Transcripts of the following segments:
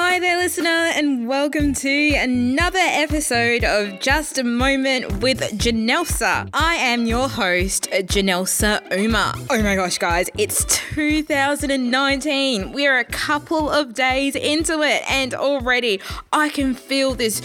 Hi there, listener, and welcome to another episode of Just a Moment with Janelsa. I am your host, Janelsa Uma. Oh my gosh, guys, it's 2019. We're a couple of days into it, and already I can feel this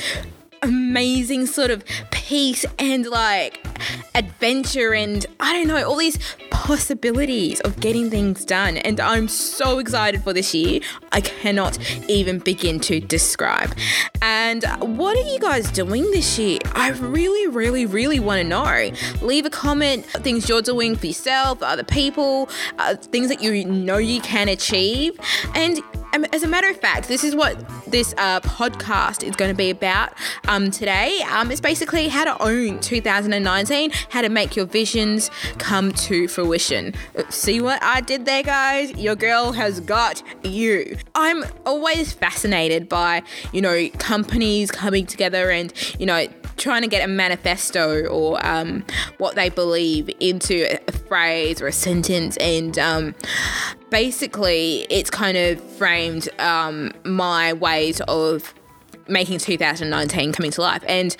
amazing sort of peace and like adventure and I don't know, all these possibilities of getting things done. And I'm so excited for this year. I cannot even begin to describe. And what are you guys doing this year? I really, really, really want to know. Leave a comment, things you're doing for yourself, other people, uh, things that you know you can achieve. And as a matter of fact, this is what this uh, podcast is going to be about um, today. Um, it's basically how to own 2019, how to make your visions come to fruition. See what I did there, guys? Your girl has got you. I'm always fascinated by, you know, companies coming together and, you know, trying to get a manifesto or um, what they believe into a phrase or a sentence and um, basically it's kind of framed um, my ways of making 2019 coming to life. And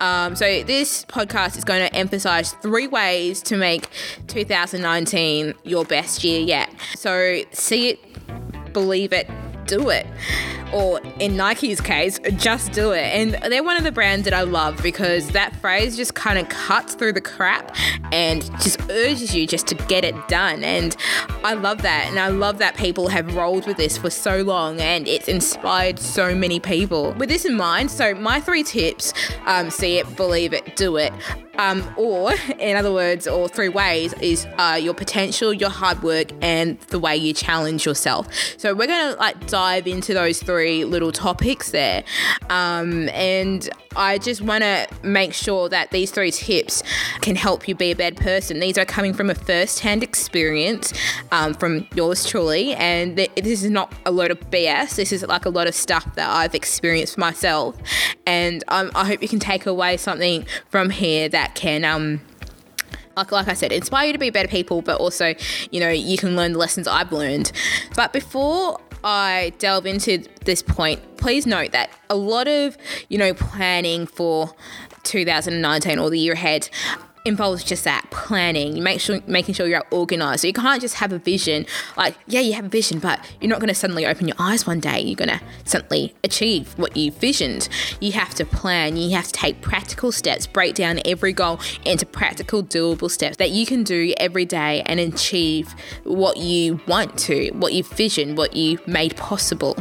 um, so this podcast is going to emphasize three ways to make 2019 your best year yet. So see it, believe it, do it. Or in Nike's case, just do it. And they're one of the brands that I love because that phrase just kind of cuts through the crap and just urges you just to get it done. And I love that. And I love that people have rolled with this for so long and it's inspired so many people. With this in mind, so my three tips um, see it, believe it, do it. Um, or, in other words, or three ways is uh, your potential, your hard work, and the way you challenge yourself. So we're gonna like dive into those three little topics there, um, and I just want to make sure that these three tips can help you be a bad person. These are coming from a first-hand experience um, from yours truly, and th- this is not a load of BS. This is like a lot of stuff that I've experienced myself, and um, I hope you can take away something from here that can um like, like I said, inspire you to be better people, but also, you know, you can learn the lessons I've learned. But before I delve into this point, please note that a lot of, you know, planning for 2019 or the year ahead involves just that planning. You make sure making sure you're organized. So you can't just have a vision. Like, yeah, you have a vision, but you're not going to suddenly open your eyes one day. You're going to suddenly achieve what you visioned. You have to plan. You have to take practical steps, break down every goal into practical, doable steps that you can do every day and achieve what you want to, what you visioned, what you made possible.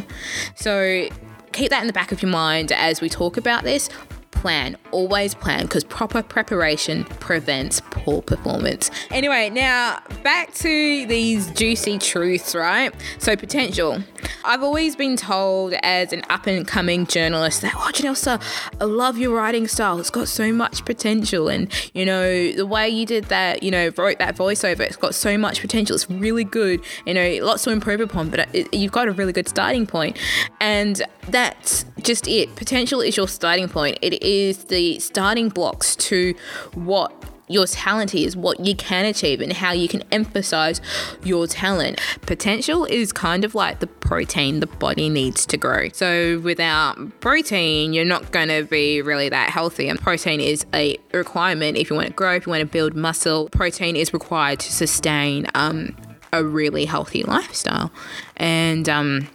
So keep that in the back of your mind as we talk about this plan. Always plan because proper preparation prevents poor performance. Anyway, now back to these juicy truths, right? So, potential. I've always been told as an up and coming journalist that, oh, Janelsa, I love your writing style. It's got so much potential. And, you know, the way you did that, you know, wrote that voiceover, it's got so much potential. It's really good. You know, lots to improve upon, but it, you've got a really good starting point. And that's just it. Potential is your starting point. It is the starting blocks to what your talent is, what you can achieve, and how you can emphasize your talent. Potential is kind of like the protein the body needs to grow. So, without protein, you're not going to be really that healthy. And protein is a requirement if you want to grow, if you want to build muscle. Protein is required to sustain um, a really healthy lifestyle. And, um,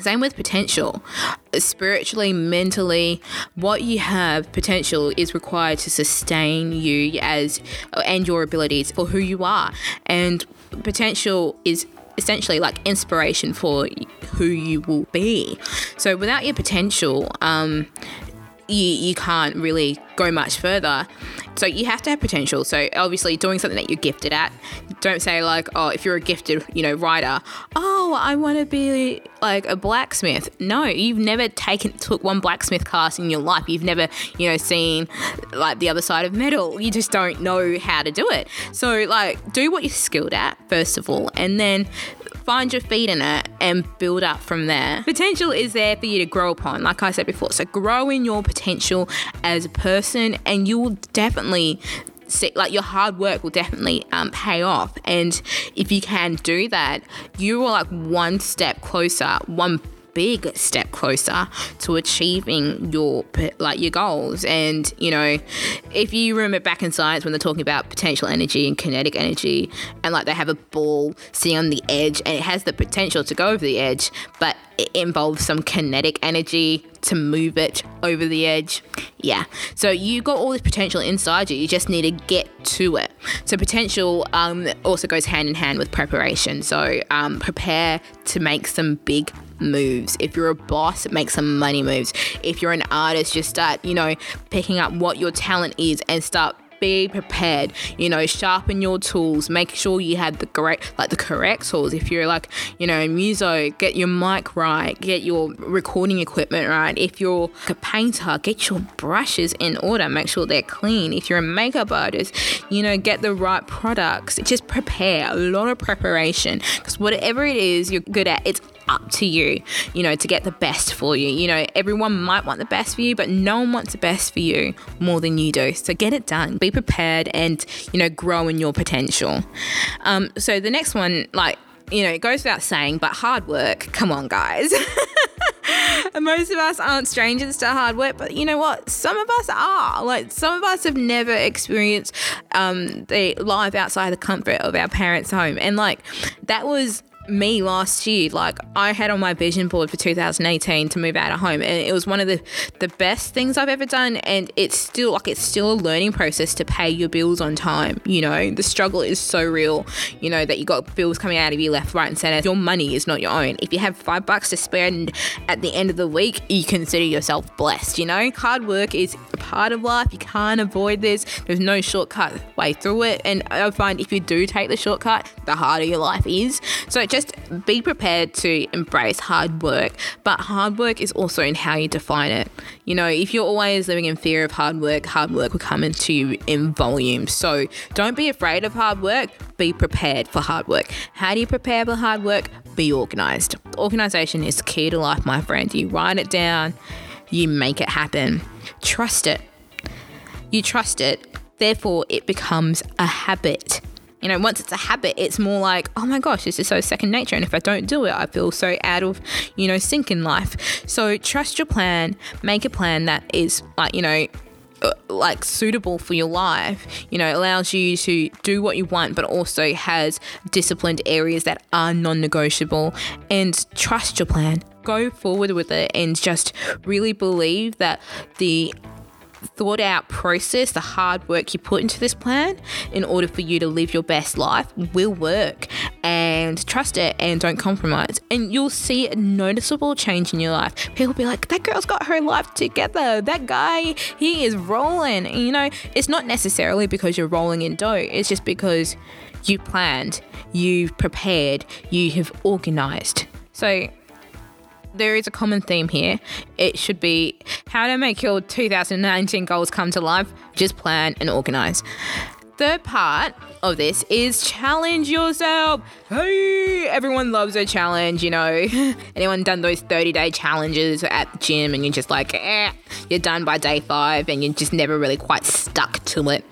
same with potential. Spiritually, mentally, what you have potential is required to sustain you as and your abilities for who you are. And potential is essentially like inspiration for who you will be. So without your potential, um, you, you can't really go much further. So you have to have potential. So obviously doing something that you're gifted at. Don't say like, oh, if you're a gifted, you know, writer, oh, I want to be like a blacksmith. No, you've never taken took one blacksmith class in your life. You've never, you know, seen like the other side of metal. You just don't know how to do it. So like do what you're skilled at first of all, and then find your feet in it and build up from there. Potential is there for you to grow upon, like I said before. So grow in your potential as a person, and you will definitely see, like your hard work will definitely um, pay off. And if you can do that, you are like one step closer, one big step closer to achieving your like your goals. And you know, if you remember back in science when they're talking about potential energy and kinetic energy, and like they have a ball sitting on the edge and it has the potential to go over the edge, but it involves some kinetic energy to move it over the edge. Yeah. So you got all this potential inside you. You just need to get to it. So potential um, also goes hand in hand with preparation. So um, prepare to make some big moves. If you're a boss, make some money moves. If you're an artist, just start, you know, picking up what your talent is and start be prepared you know sharpen your tools. Make sure you have the correct like the correct tools. If you're like you know muso get your mic right get your recording equipment right. If you're a painter get your brushes in order. Make sure they're clean. If you're a makeup artist you know get the right products. Just prepare. A lot of preparation. Because whatever it is you're good at it's up to you, you know, to get the best for you. You know, everyone might want the best for you, but no one wants the best for you more than you do. So get it done. Be prepared and, you know, grow in your potential. Um, so the next one, like, you know, it goes without saying, but hard work, come on, guys. Most of us aren't strangers to hard work, but you know what? Some of us are. Like, some of us have never experienced um, the life outside the comfort of our parents' home. And, like, that was me last year. Like I had on my vision board for 2018 to move out of home, and it was one of the the best things I've ever done. And it's still like it's still a learning process to pay your bills on time. You know, the struggle is so real. You know that you got bills coming out of you left, right, and center. Your money is not your own. If you have five bucks to spend at the end of the week, you consider yourself blessed. You know, hard work is a part of life. You can't avoid this. There's no shortcut way through it. And I find if you do take the shortcut, the harder your life is. So just be prepared to embrace hard work, but hard work is also in how you define it. You know, if you're always living in fear of hard work, hard work will come into you in volume. So don't be afraid of hard work, be prepared for hard work. How do you prepare for hard work? Be organized. Organization is key to life, my friend. You write it down, you make it happen. Trust it. You trust it, therefore, it becomes a habit. You know, once it's a habit, it's more like, oh my gosh, this is so second nature. And if I don't do it, I feel so out of, you know, sync in life. So trust your plan, make a plan that is like, you know, uh, like suitable for your life, you know, allows you to do what you want, but also has disciplined areas that are non negotiable and trust your plan. Go forward with it and just really believe that the thought out process, the hard work you put into this plan in order for you to live your best life will work. And trust it and don't compromise. And you'll see a noticeable change in your life. People be like, that girl's got her life together. That guy, he is rolling. And, you know, it's not necessarily because you're rolling in dough, it's just because you planned, you've prepared, you have organized. So there is a common theme here. It should be how to make your 2019 goals come to life. Just plan and organize. Third part of this is challenge yourself. Hey, everyone loves a challenge, you know. Anyone done those 30 day challenges at the gym and you're just like, eh, you're done by day five and you're just never really quite stuck to it?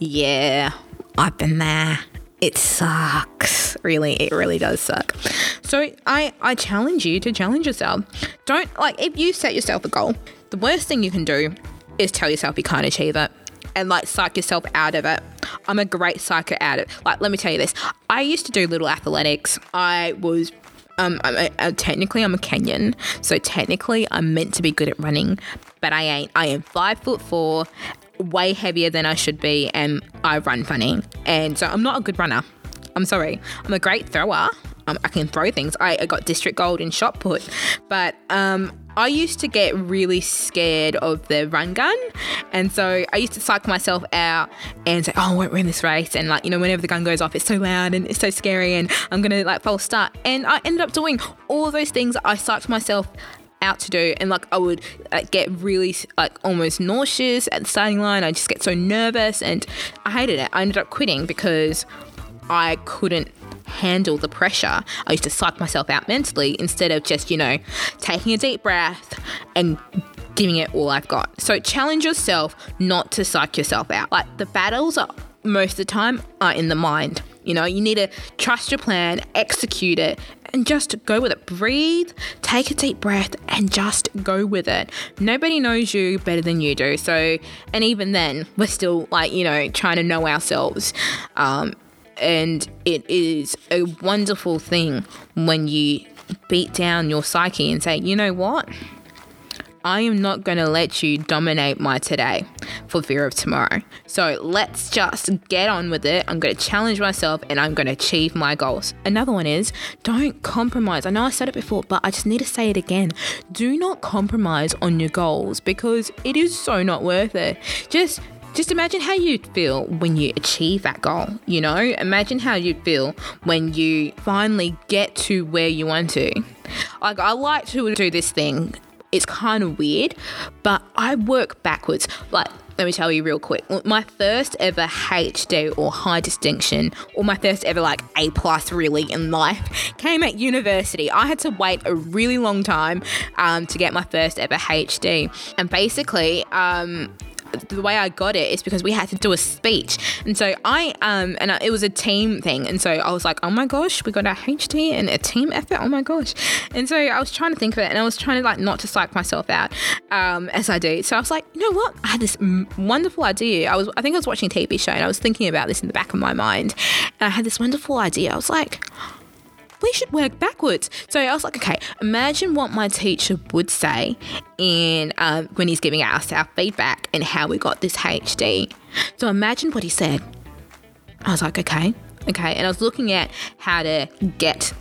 Yeah, I've been there it sucks. Really, it really does suck. So I, I challenge you to challenge yourself. Don't like if you set yourself a goal, the worst thing you can do is tell yourself you can't achieve it and like psych yourself out of it. I'm a great psycho out of it. Like, let me tell you this. I used to do little athletics. I was um, I'm a, technically I'm a Kenyan, so technically I'm meant to be good at running, but I ain't. I am five foot four, way heavier than I should be, and I run funny. And so I'm not a good runner. I'm sorry. I'm a great thrower. Um, I can throw things. I, I, got district gold in shot put, but um, I used to get really scared of the run gun, and so I used to psych myself out and say, "Oh, I won't win this race." And like you know, whenever the gun goes off, it's so loud and it's so scary, and I'm gonna like false start. And I ended up doing all those things. I psyched myself out to do and like I would like, get really like almost nauseous at the starting line. I just get so nervous and I hated it. I ended up quitting because I couldn't handle the pressure. I used to psych myself out mentally instead of just, you know, taking a deep breath and giving it all I've got. So challenge yourself not to psych yourself out. Like the battles are most of the time are in the mind. You know, you need to trust your plan, execute it, and just go with it. Breathe, take a deep breath, and just go with it. Nobody knows you better than you do. So, and even then, we're still like, you know, trying to know ourselves. Um, and it is a wonderful thing when you beat down your psyche and say, you know what? I am not going to let you dominate my today for fear of tomorrow. So let's just get on with it. I'm going to challenge myself and I'm going to achieve my goals. Another one is don't compromise. I know I said it before, but I just need to say it again. Do not compromise on your goals because it is so not worth it. Just just imagine how you'd feel when you achieve that goal, you know? Imagine how you'd feel when you finally get to where you want to. Like, I like to do this thing it's kind of weird, but I work backwards. Like, let me tell you real quick. My first ever HD or high distinction, or my first ever like A plus really in life, came at university. I had to wait a really long time um, to get my first ever HD, and basically, um, the way I got it is because we had to do a speech, and so I um and it was a team thing, and so I was like, oh my gosh, we got a HD and a team effort, oh my gosh, and so I was trying to think of it, and I was trying to like not to psych myself out, um as I do. So I was like, you know what? I had this wonderful idea. I was I think I was watching a TV show, and I was thinking about this in the back of my mind, and I had this wonderful idea. I was like we should work backwards. So I was like, okay, imagine what my teacher would say in um, when he's giving us our feedback and how we got this HD. So imagine what he said. I was like, okay, okay, and I was looking at how to get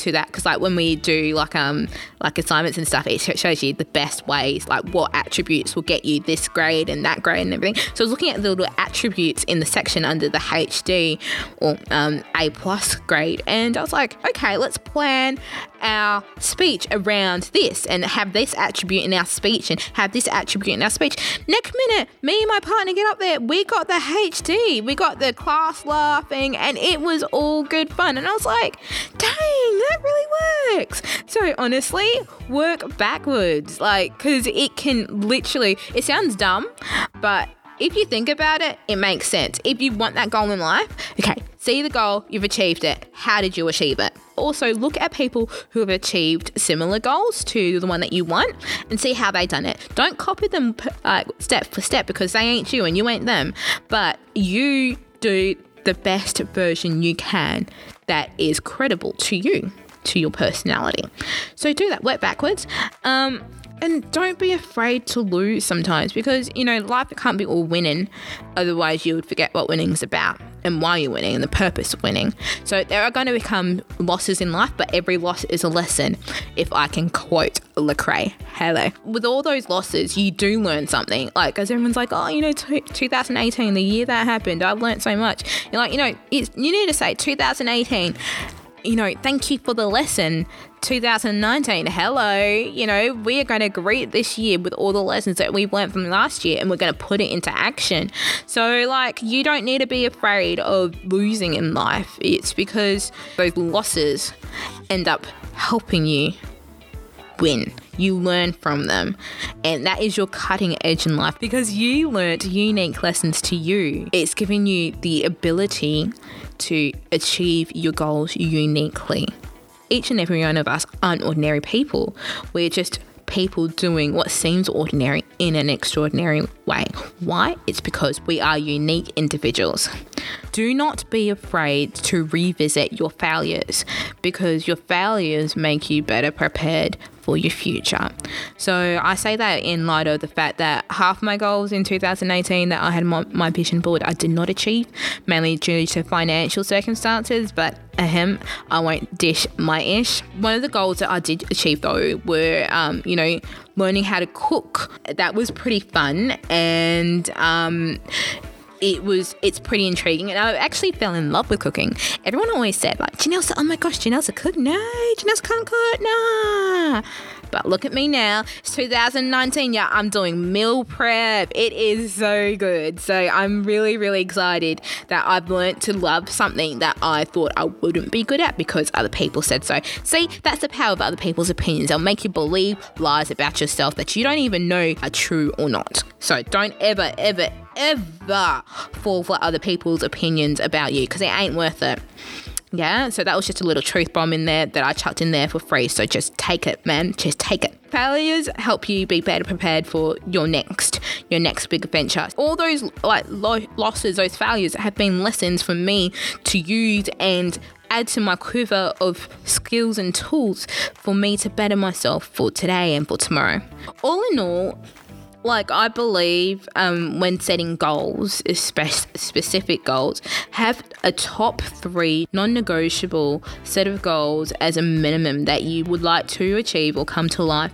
to that because like when we do like um like assignments and stuff it shows you the best ways like what attributes will get you this grade and that grade and everything. So I was looking at the little attributes in the section under the HD or um, A plus grade and I was like okay let's plan our speech around this and have this attribute in our speech and have this attribute in our speech next minute me and my partner get up there we got the HD we got the class laughing and it was all good fun and I was like dang that really works. So honestly, work backwards, like, because it can literally, it sounds dumb, but if you think about it, it makes sense. If you want that goal in life, okay, see the goal, you've achieved it. How did you achieve it? Also, look at people who have achieved similar goals to the one that you want and see how they've done it. Don't copy them uh, step for step because they ain't you and you ain't them, but you do the best version you can that is credible to you, to your personality. So do that, work backwards. Um, and don't be afraid to lose sometimes because, you know, life can't be all winning. Otherwise, you would forget what winning's about and why you're winning and the purpose of winning. So there are going to become losses in life, but every loss is a lesson, if I can quote Lecrae. Hello. With all those losses, you do learn something. Like, as everyone's like, oh, you know, t- 2018, the year that happened, I've learned so much. You're like, you know, you need to say 2018 you know, thank you for the lesson 2019. Hello, you know, we are going to greet this year with all the lessons that we've learned from last year and we're going to put it into action. So, like, you don't need to be afraid of losing in life. It's because those losses end up helping you win. You learn from them. And that is your cutting edge in life because you learned unique lessons to you. It's giving you the ability to achieve your goals uniquely. Each and every one of us aren't ordinary people. We're just people doing what seems ordinary in an extraordinary way. Why? It's because we are unique individuals. Do not be afraid to revisit your failures because your failures make you better prepared for your future. So I say that in light of the fact that half my goals in 2018 that I had my, my vision board I did not achieve, mainly due to financial circumstances, but ahem, I won't dish my ish. One of the goals that I did achieve though were, um, you know, learning how to cook. That was pretty fun and um, it was it's pretty intriguing and I actually fell in love with cooking. Everyone always said like Janelle oh my gosh, Janelle's a cook. No, Janelle can't cook. Nah. But look at me now. It's 2019. Yeah, I'm doing meal prep. It is so good. So I'm really, really excited that I've learned to love something that I thought I wouldn't be good at because other people said so. See, that's the power of other people's opinions. They'll make you believe lies about yourself that you don't even know are true or not. So don't ever, ever, ever fall for other people's opinions about you because it ain't worth it. Yeah, so that was just a little truth bomb in there that I chucked in there for free. So just take it, man. Just take it. Failures help you be better prepared for your next, your next big adventure. All those like lo- losses, those failures have been lessons for me to use and add to my quiver of skills and tools for me to better myself for today and for tomorrow. All in all, like I believe um, when setting goals, spe- specific goals, have a top three non-negotiable set of goals as a minimum that you would like to achieve or come to life.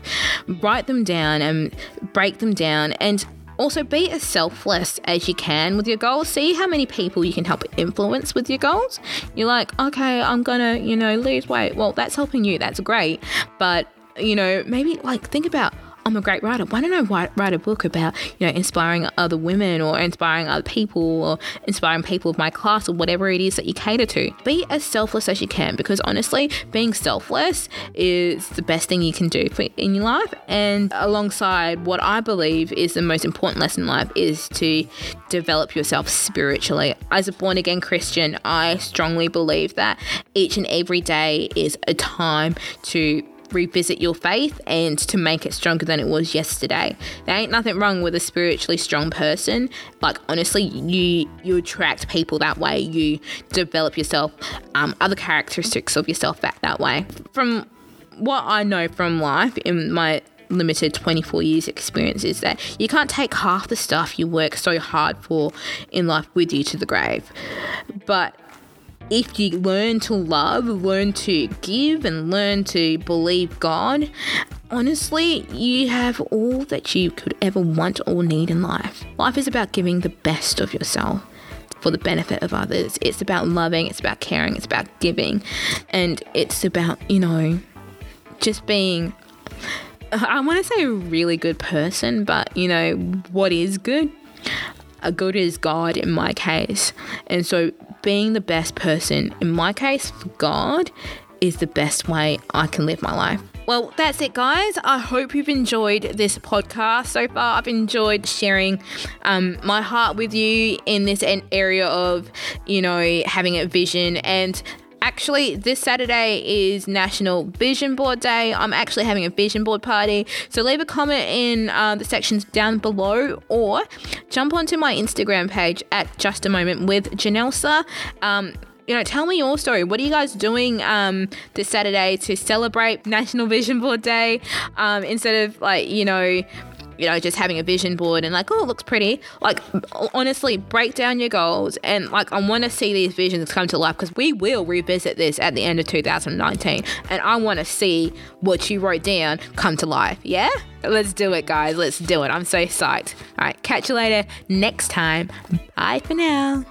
Write them down and break them down and also, be as selfless as you can with your goals. See how many people you can help influence with your goals. You're like, okay, I'm gonna, you know, lose weight. Well, that's helping you. That's great. But, you know, maybe like think about I'm a great writer. Why don't I write, write a book about, you know, inspiring other women or inspiring other people or inspiring people of my class or whatever it is that you cater to? Be as selfless as you can because honestly, being selfless is the best thing you can do for, in your life. And alongside what I believe is the most important lesson in life is to develop yourself spiritually. As a born again Christian, I strongly believe that each and every day is a time to revisit your faith and to make it stronger than it was yesterday. There ain't nothing wrong with a spiritually strong person. Like honestly, you you attract people that way. You develop yourself, um, other characteristics of yourself that that way. From what I know from life in my limited 24 years experience is that you can't take half the stuff you work so hard for in life with you to the grave. But if you learn to love, learn to give, and learn to believe God, honestly, you have all that you could ever want or need in life. Life is about giving the best of yourself for the benefit of others. It's about loving, it's about caring, it's about giving, and it's about, you know, just being. I want to say a really good person, but you know, what is good? A good is God in my case. And so being the best person, in my case, for God, is the best way I can live my life. Well, that's it, guys. I hope you've enjoyed this podcast so far. I've enjoyed sharing um, my heart with you in this area of, you know, having a vision and Actually, this Saturday is National Vision Board Day. I'm actually having a vision board party. So leave a comment in uh, the sections down below or jump onto my Instagram page at Just a Moment with Janelsa. Um, you know, tell me your story. What are you guys doing um, this Saturday to celebrate National Vision Board Day um, instead of like, you know, you know, just having a vision board and like, oh, it looks pretty. Like, honestly, break down your goals and like, I want to see these visions come to life because we will revisit this at the end of 2019, and I want to see what you wrote down come to life. Yeah, let's do it, guys. Let's do it. I'm so psyched. All right, catch you later next time. Bye for now.